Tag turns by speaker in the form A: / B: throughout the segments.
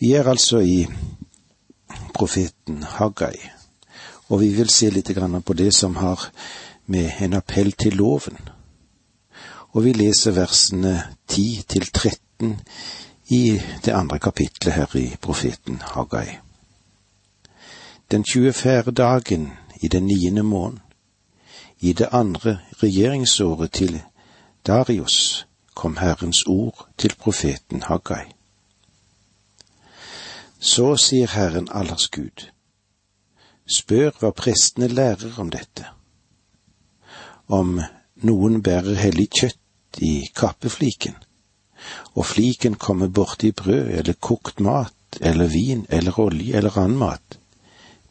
A: Vi er altså i profeten Haggai, og vi vil se litt på det som har med en appell til loven. Og vi leser versene 10 til 13 i det andre kapitlet her i profeten Haggai. Den 24. dagen i den niende måneden, i det andre regjeringsåret til Darius, kom Herrens ord til profeten Haggai. Så sier Herren allers Gud, spør hva prestene lærer om dette. Om noen bærer hellig kjøtt i kappefliken, og fliken kommer borti brød eller kokt mat eller vin eller olje eller annen mat,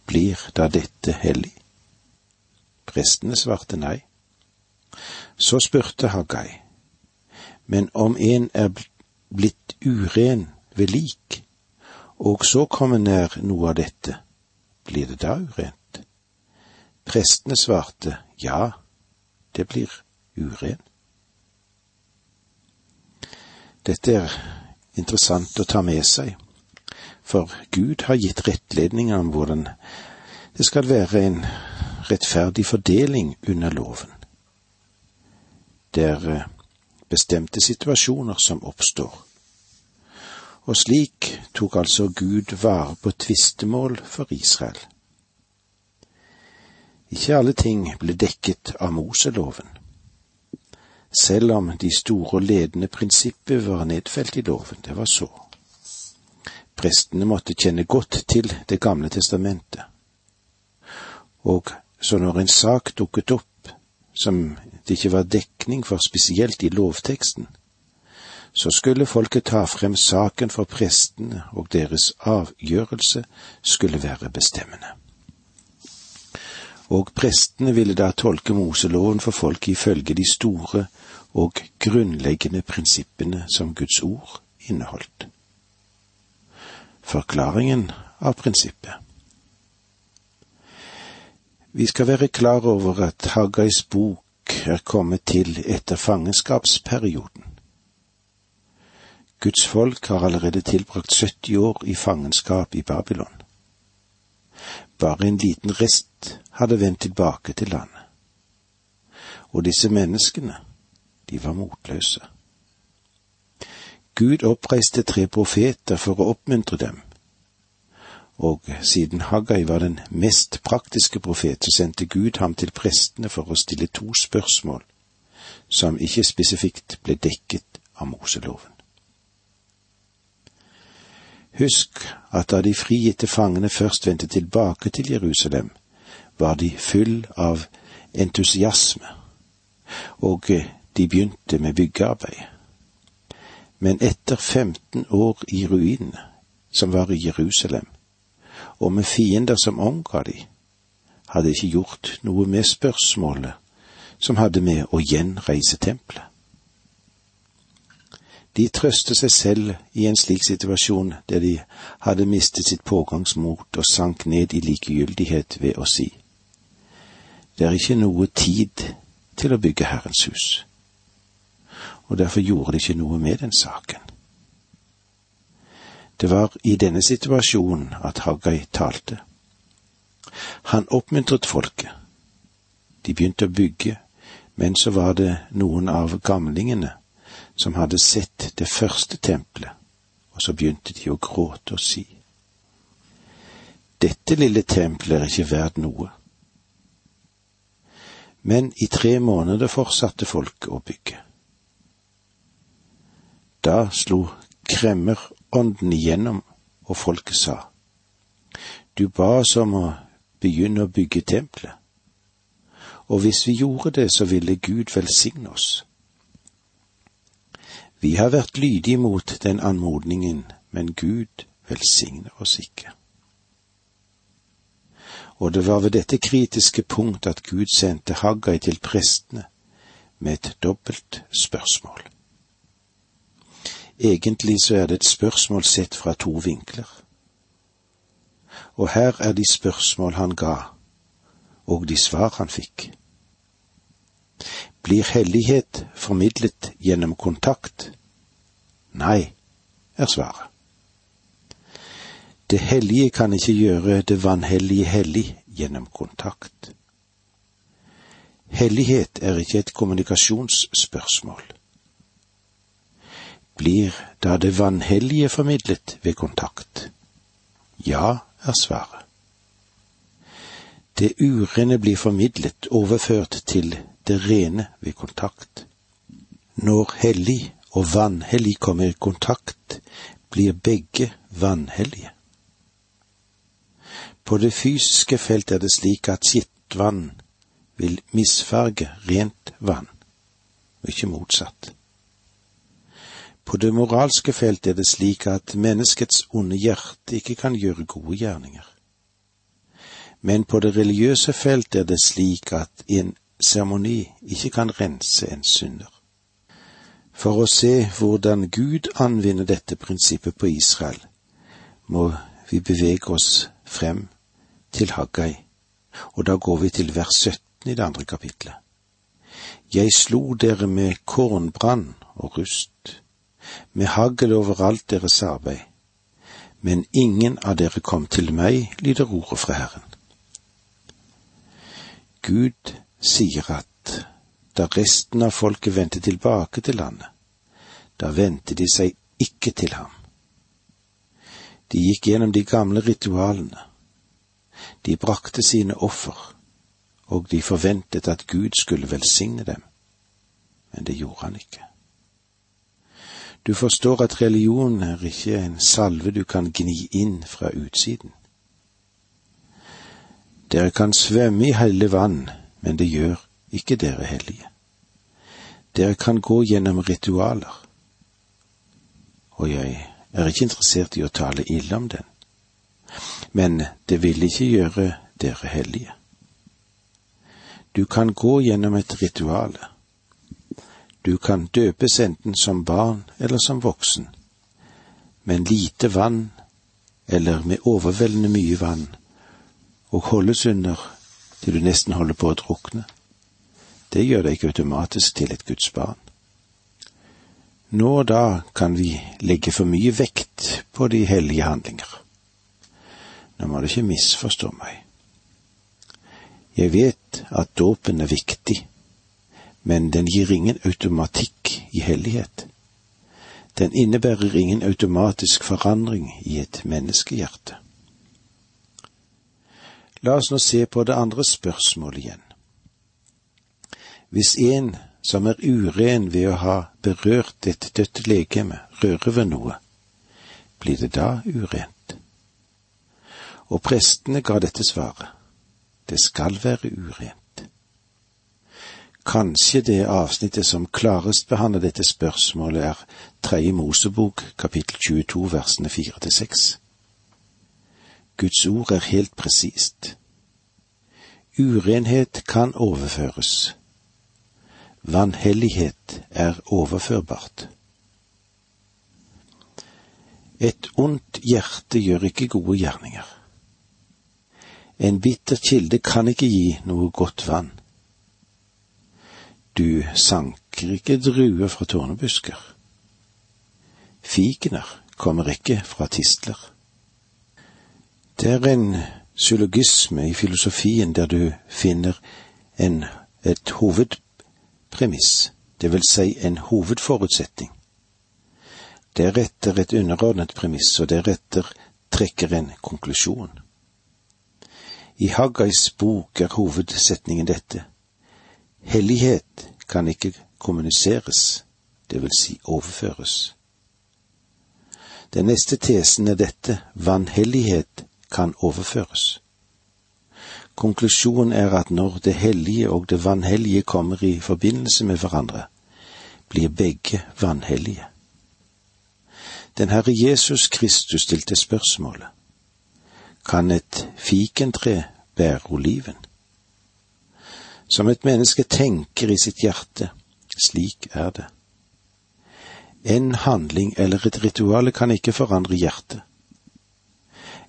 A: blir da dette hellig? Prestene svarte nei. Så spurte Haggai, men om en er blitt uren ved lik, og så kommer nær noe av dette, blir det da urent? Prestene svarte ja, det blir uren. Dette er interessant å ta med seg, for Gud har gitt rettledninger om hvordan det skal være en rettferdig fordeling under loven. Det er eh, bestemte situasjoner som oppstår og slik tok altså Gud vare på tvistemål for Israel. Ikke alle ting ble dekket av Moseloven, selv om de store og ledende prinsipper var nedfelt i loven. Det var så. Prestene måtte kjenne godt til Det gamle testamentet. Og så når en sak dukket opp som det ikke var dekning for spesielt i lovteksten, så skulle folket ta frem saken for prestene, og deres avgjørelse skulle være bestemmende. Og prestene ville da tolke Moseloven for folket ifølge de store og grunnleggende prinsippene som Guds ord inneholdt. Forklaringen av prinsippet Vi skal være klar over at Haggais bok er kommet til etter fangenskapsperioden. Guds folk har allerede tilbrakt 70 år i fangenskap i Babylon. Bare en liten rest hadde vendt tilbake til landet. Og disse menneskene, de var motløse. Gud oppreiste tre profeter for å oppmuntre dem, og siden Haggai var den mest praktiske profet, så sendte Gud ham til prestene for å stille to spørsmål som ikke spesifikt ble dekket av Moseloven. Husk at da de frigitte fangene først vendte tilbake til Jerusalem, var de full av entusiasme, og de begynte med byggearbeid. Men etter 15 år i ruinene, som var i Jerusalem, og med fiender som omga de, hadde ikke gjort noe med spørsmålet som hadde med å gjenreise tempelet. De trøste seg selv i en slik situasjon der de hadde mistet sitt pågangsmot og sank ned i likegyldighet ved å si Det er ikke noe tid til å bygge Herrens hus. Og derfor gjorde de ikke noe med den saken. Det var i denne situasjonen at Haggai talte. Han oppmuntret folket. De begynte å bygge, men så var det noen av gamlingene som hadde sett det første tempelet, og så begynte de å gråte og si. Dette lille tempelet er ikke verdt noe. Men i tre måneder fortsatte folk å bygge. Da slo kremmerånden igjennom, og folket sa, Du ba oss om å begynne å bygge tempelet, og hvis vi gjorde det, så ville Gud velsigne oss. Vi har vært lydige mot den anmodningen, men Gud velsigner oss ikke. Og det var ved dette kritiske punkt at Gud sendte Haggai til prestene med et dobbelt spørsmål. Egentlig så er det et spørsmål sett fra to vinkler. Og her er de spørsmål han ga, og de svar han fikk. Blir hellighet formidlet gjennom kontakt? Nei, er svaret. Det hellige kan ikke gjøre det vanhellige hellig gjennom kontakt. Hellighet er ikke et kommunikasjonsspørsmål. Blir da det vanhellige formidlet ved kontakt? Ja, er svaret. Det urene blir formidlet, overført til det rene ved kontakt. Når hellig og vanhellig kommer i kontakt, blir begge vanhellige. På det fysiske felt er det slik at skittvann vil misfarge rent vann, og ikke motsatt. På det moralske felt er det slik at menneskets onde hjerte ikke kan gjøre gode gjerninger. Men på det religiøse felt er det slik at en seremoni ikke kan rense en synder. For å se hvordan Gud anvinner dette prinsippet på Israel, må vi bevege oss frem til Haggai, og da går vi til vers 17 i det andre kapitlet. Jeg slo dere med kornbrann og rust, med hagl overalt deres arbeid, men ingen av dere kom til meg, lyder ordet fra Herren. Gud sier at da resten av folket vendte tilbake til landet, da vendte de seg ikke til ham. De gikk gjennom de gamle ritualene. De brakte sine offer, og de forventet at Gud skulle velsigne dem, men det gjorde han ikke. Du forstår at religion er ikke en salve du kan gni inn fra utsiden. Dere kan svømme i hellig vann, men det gjør ikke dere hellige. Dere kan gå gjennom ritualer, og jeg er ikke interessert i å tale ille om den, men det vil ikke gjøre dere hellige. Du kan gå gjennom et ritual. Du kan døpes enten som barn eller som voksen, men lite vann eller med overveldende mye vann, og holdes under til du nesten holder på å drukne. Det gjør deg ikke automatisk til et Guds barn. Nå og da kan vi legge for mye vekt på de hellige handlinger. Nå må du ikke misforstå meg. Jeg vet at dåpen er viktig, men den gir ingen automatikk i hellighet. Den innebærer ingen automatisk forandring i et menneskehjerte. La oss nå se på det andre spørsmålet igjen. Hvis en som er uren ved å ha berørt et dødt legeme, rører ved noe, blir det da urent? Og prestene ga dette svaret det skal være urent. Kanskje det avsnittet som klarest behandler dette spørsmålet, er Tredje Mosebok kapittel 22 versene fire til seks. Guds ord er helt presist. Urenhet kan overføres. Vanhellighet er overførbart. Et ondt hjerte gjør ikke gode gjerninger. En bitter kilde kan ikke gi noe godt vann. Du sanker ikke druer fra tårnebusker. Fikener kommer ikke fra tistler. Det er en syllogisme i filosofien der du finner en, et hovedpremiss, det vil si en hovedforutsetning. Deretter et underordnet premiss, og deretter trekker en konklusjon. I Haggais bok er hovedsetningen dette. Hellighet kan ikke kommuniseres, det vil si overføres. Den neste tesen er dette, vanhellighet kan overføres. Konklusjonen er at når det hellige og det vanhellige kommer i forbindelse med hverandre, blir begge vanhellige. Den Herre Jesus Kristus stilte spørsmålet kan et fikentre bære oliven? Som et menneske tenker i sitt hjerte, slik er det. En handling eller et ritual kan ikke forandre hjertet.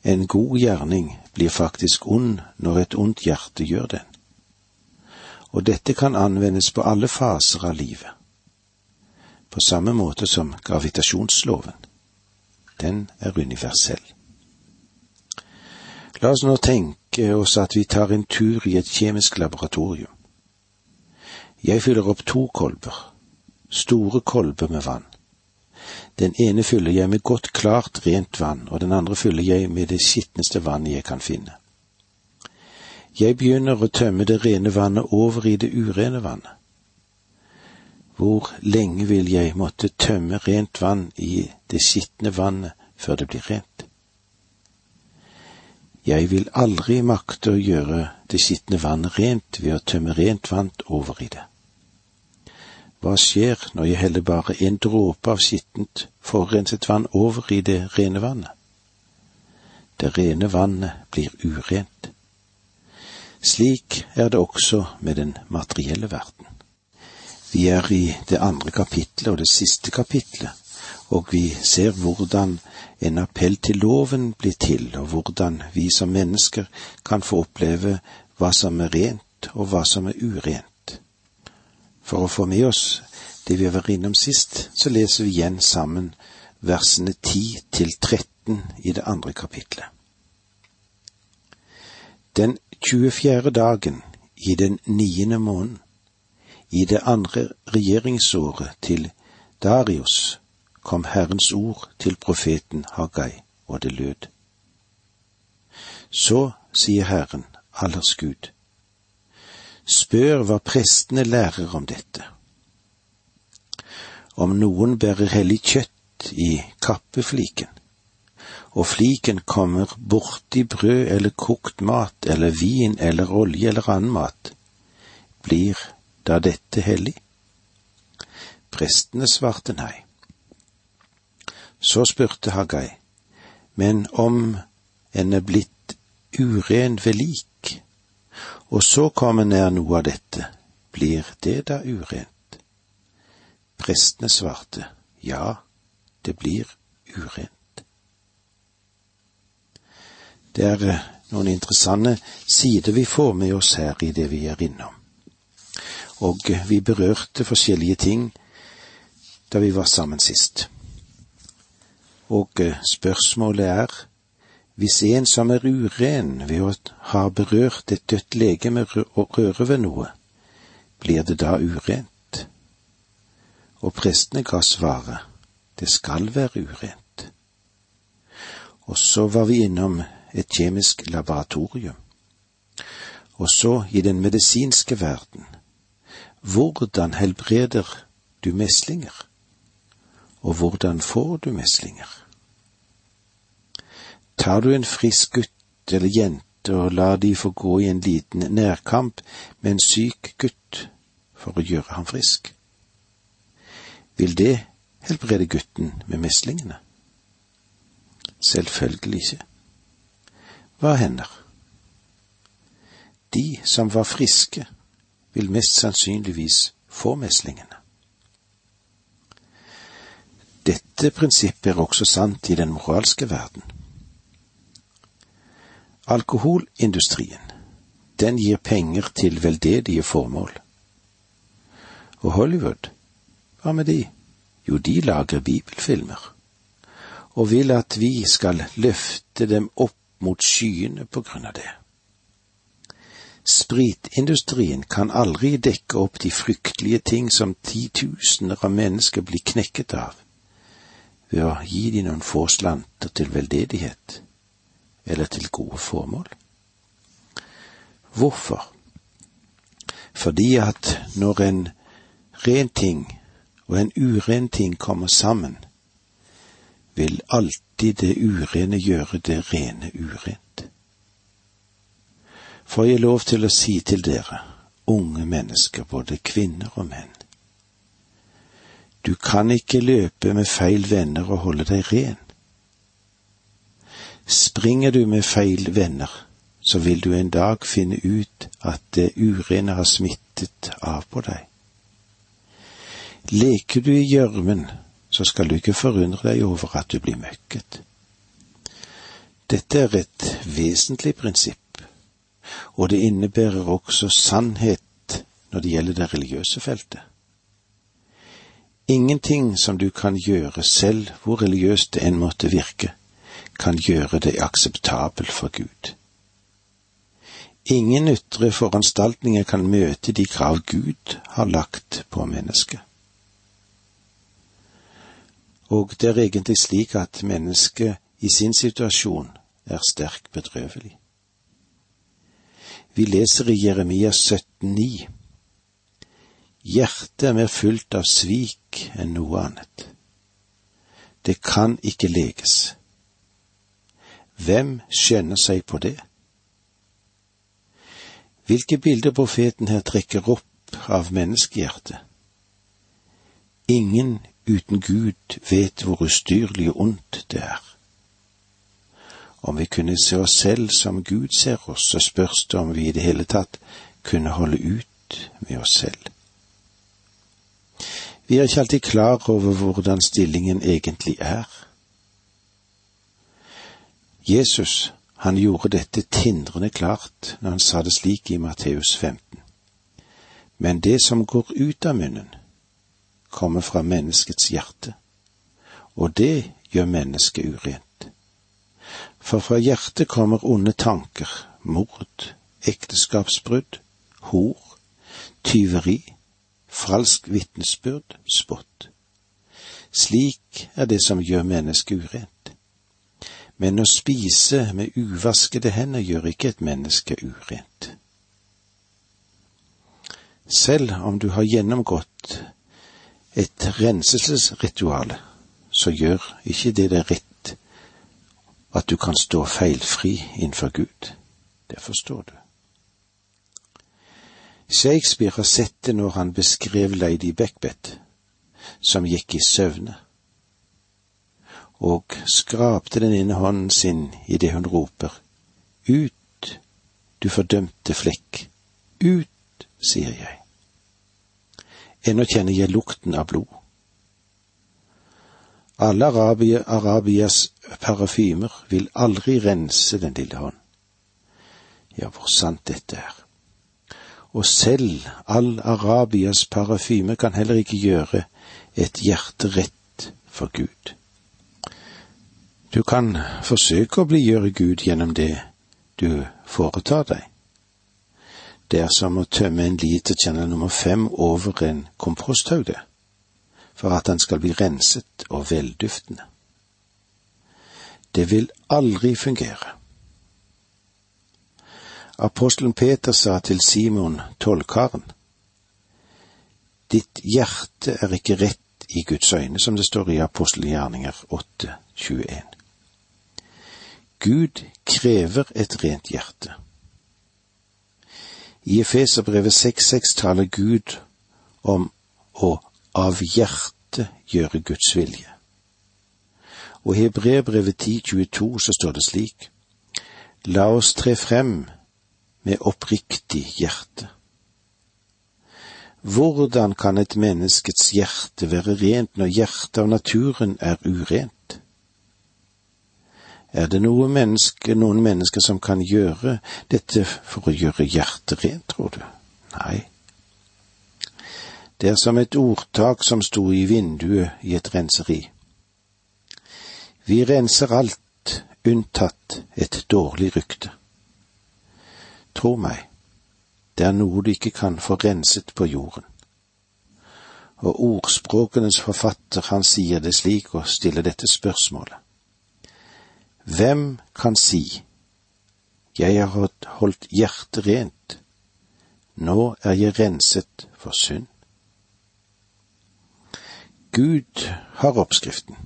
A: En god gjerning blir faktisk ond når et ondt hjerte gjør den. Og dette kan anvendes på alle faser av livet. På samme måte som gravitasjonsloven. Den er universell. La oss nå tenke oss at vi tar en tur i et kjemisk laboratorium. Jeg fyller opp to kolber, store kolber med vann. Den ene fyller jeg med godt, klart, rent vann, og den andre fyller jeg med det skitneste vannet jeg kan finne. Jeg begynner å tømme det rene vannet over i det urene vannet. Hvor lenge vil jeg måtte tømme rent vann i det skitne vannet før det blir rent? Jeg vil aldri makte å gjøre det skitne vannet rent ved å tømme rent vann over i det. Hva skjer når jeg heller bare en dråpe av skittent, forurenset vann over i det rene vannet? Det rene vannet blir urent. Slik er det også med den materielle verden. Vi er i det andre kapitlet og det siste kapitlet, og vi ser hvordan en appell til loven blir til, og hvordan vi som mennesker kan få oppleve hva som er rent og hva som er urent. For å få med oss det vi var innom sist, så leser vi igjen sammen versene 10 til 13 i det andre kapitlet. Den 24. dagen i den niende måneden, i det andre regjeringsåret til Darius, kom Herrens ord til profeten Hagai, og det lød. Så sier Herren, allers Gud, spør hva prestene lærer om dette. Om noen bærer hellig kjøtt i kappefliken, og fliken kommer borti brød eller kokt mat eller vin eller olje eller annen mat, blir da dette hellig? Prestene svarte nei. Så spurte Hagai, men om en er blitt uren ved lik, og så kommer nær noe av dette, blir det da urent? Prestene svarte, ja, det blir urent. Det er eh, noen interessante sider vi får med oss her i det vi er innom. Og eh, vi berørte forskjellige ting da vi var sammen sist. Og eh, spørsmålet er, hvis en som er uren ved å ha berørt et dødt legeme og røre ved noe, blir det da urent? Og prestene ga svaret, det skal være urent. Og så var vi innom et kjemisk laboratorium. Og så i den medisinske verden. Hvordan helbreder du meslinger? Og hvordan får du meslinger? Tar du en frisk gutt eller jente og lar de få gå i en liten nærkamp med en syk gutt for å gjøre ham frisk? Vil det helbrede gutten med meslingene? Selvfølgelig ikke. Hva hender? De som var friske, vil mest sannsynligvis få meslingene. Dette prinsippet er også sant i den moralske verden. Alkoholindustrien, den gir penger til veldedige formål. Og Hollywood, hva med de? Jo, de lager bibelfilmer, og vil at vi skal løfte dem opp mot skyene på grunn av det. Spritindustrien kan aldri dekke opp de fryktelige ting som titusener av mennesker blir knekket av, ved å gi de noen få slanter til veldedighet eller til gode formål. Hvorfor? Fordi at når en ren ting og en uren ting kommer sammen, vil alltid det urene gjøre det rene urent. Får jeg lov til å si til dere, unge mennesker, både kvinner og menn, du kan ikke løpe med feil venner og holde deg ren. Springer du med feil venner, så vil du en dag finne ut at det urene har smittet av på deg. Leker du i gjørmen, så skal du ikke forundre deg over at du blir møkket. Dette er et vesentlig prinsipp, og det innebærer også sannhet når det gjelder det religiøse feltet. Ingenting som du kan gjøre selv, hvor religiøst det enn måtte virke, kan gjøre det akseptabel for Gud. Ingen ytre foranstaltninger kan møte de krav Gud har lagt på mennesket. Og det er egentlig slik at mennesket i sin situasjon er sterkt bedrøvelig. Vi leser i Jeremia 17,9. Hjertet er mer fullt av svik enn noe annet. Det kan ikke leges. Hvem skjønner seg på det? Hvilke bilder profeten her trekker opp av menneskehjertet? Ingen uten Gud vet hvor ustyrlig og ondt det er. Om vi kunne se oss selv som Gud ser oss, så spørs det om vi i det hele tatt kunne holde ut med oss selv. Vi er ikke alltid klar over hvordan stillingen egentlig er. Jesus, han gjorde dette tindrende klart når han sa det slik i Matteus 15. Men det som går ut av munnen, kommer fra menneskets hjerte, og det gjør mennesket urent. For fra hjertet kommer onde tanker, mord, ekteskapsbrudd, hor, tyveri, falsk vitnesbyrd, spott. Slik er det som gjør mennesket urent. Men å spise med uvaskede hender gjør ikke et menneske urent. Selv om du har gjennomgått et renselsesritual, så gjør ikke det deg rett at du kan stå feilfri innenfor Gud. Det forstår du. Shakespeare har sett det når han beskrev Lady Beckbeth, som gikk i søvne, og skrapte den ene hånden sin idet hun roper, Ut, du fordømte flekk, ut, sier jeg. Ennå kjenner jeg lukten av blod. Alle Arabia, Arabias parafymer vil aldri rense den lille hånd. Ja, hvor sant dette er. Og selv all Arabias parafyme kan heller ikke gjøre et hjerte rett for Gud. Du kan forsøke å blidgjøre Gud gjennom det du foretar deg. Det er som å tømme en liter Channel nummer fem over en komposthaug, det for at den skal bli renset og velduftende. Det vil aldri fungere. Apostelen Peter sa til Simon tollkaren, Ditt hjerte er ikke rett i Guds øyne, som det står i apostelgjerninger 8, 21. Gud krever et rent hjerte. I Efeserbrevet 6.6 taler Gud om å av hjertet gjøre Guds vilje. Og i Hebreerbrevet 10.22 så står det slik, La oss tre frem med oppriktig hjerte. Hvordan kan et menneskets hjerte være rent når hjertet av naturen er urent? Er det noe menneske, noen mennesker som kan gjøre dette for å gjøre hjertet rent, tror du? Nei. Det er som et ordtak som sto i vinduet i et renseri. Vi renser alt unntatt et dårlig rykte. Tro meg, det er noe du ikke kan få renset på jorden. Og ordspråkenes forfatter, han sier det slik og stiller dette spørsmålet. Hvem kan si, jeg har holdt hjertet rent, nå er jeg renset for synd? Gud har oppskriften.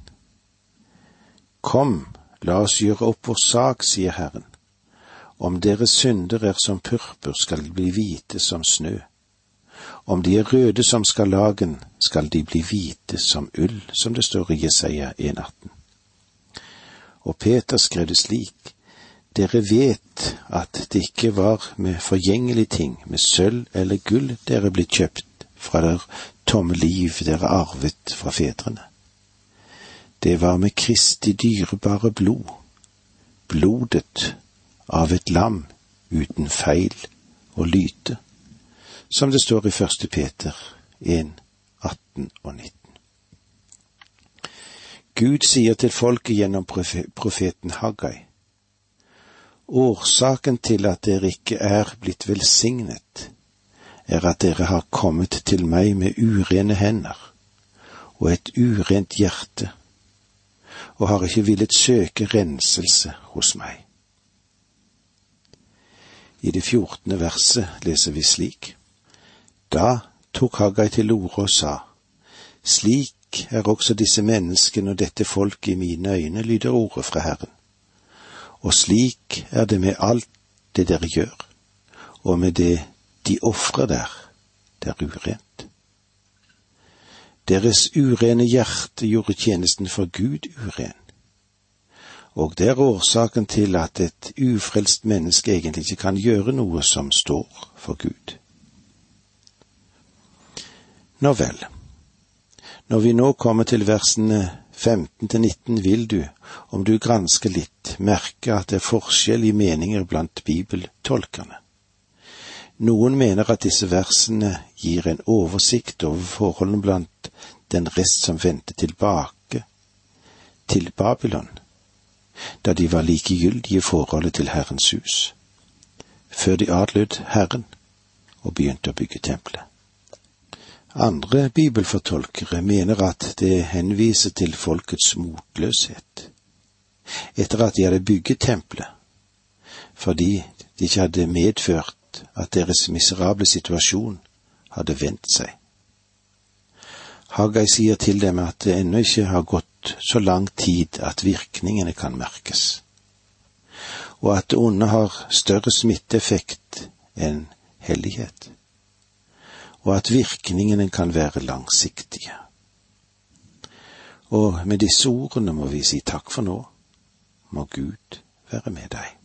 A: Kom, la oss gjøre opp vår sak, sier Herren. Om deres synder er som purpur, skal de bli hvite som snø. Om de er røde som skarlagen, skal de bli hvite som ull, som det står i Jesaja 1,18. Og Peter skrev det slik, dere vet at det ikke var med forgjengelige ting, med sølv eller gull dere ble kjøpt fra der tomme liv dere arvet fra fedrene. Det var med Kristi dyrebare blod, blodet av et lam uten feil og lyte, som det står i første Peter 1, 18 og 19. Gud sier til folket gjennom profeten Haggai, Årsaken til at dere ikke er blitt velsignet, er at dere har kommet til meg med urene hender og et urent hjerte, og har ikke villet søke renselse hos meg. I det fjortende verset leser vi slik. Da tok Haggai til orde og sa, Slik er også disse menneskene og dette folket i mine øyne, lyder ordet fra Herren. Og slik er det med alt det dere gjør, og med det de ofrer der, det er urent. Deres urene hjerte gjorde tjenesten for Gud uren. Og det er årsaken til at et ufrelst menneske egentlig ikke kan gjøre noe som står for Gud. Nå vel, når vi nå kommer til versene 15 til 19, vil du, om du gransker litt, merke at det er forskjell i meninger blant bibeltolkerne. Noen mener at disse versene gir en oversikt over forholdene blant den rest som vendte tilbake til Babylon, da de var likegyldige i forholdet til Herrens hus, før de adlød Herren og begynte å bygge tempelet. Andre bibelfortolkere mener at det henviser til folkets motløshet, etter at de hadde bygget tempelet, fordi de ikke hadde medført at deres miserable situasjon hadde vendt seg. Haggai sier til dem at det ennå ikke har gått så lang tid at virkningene kan merkes, og at det onde har større smitteeffekt enn hellighet, og at virkningene kan være langsiktige. Og med disse ordene må vi si takk for nå. Må Gud være med deg.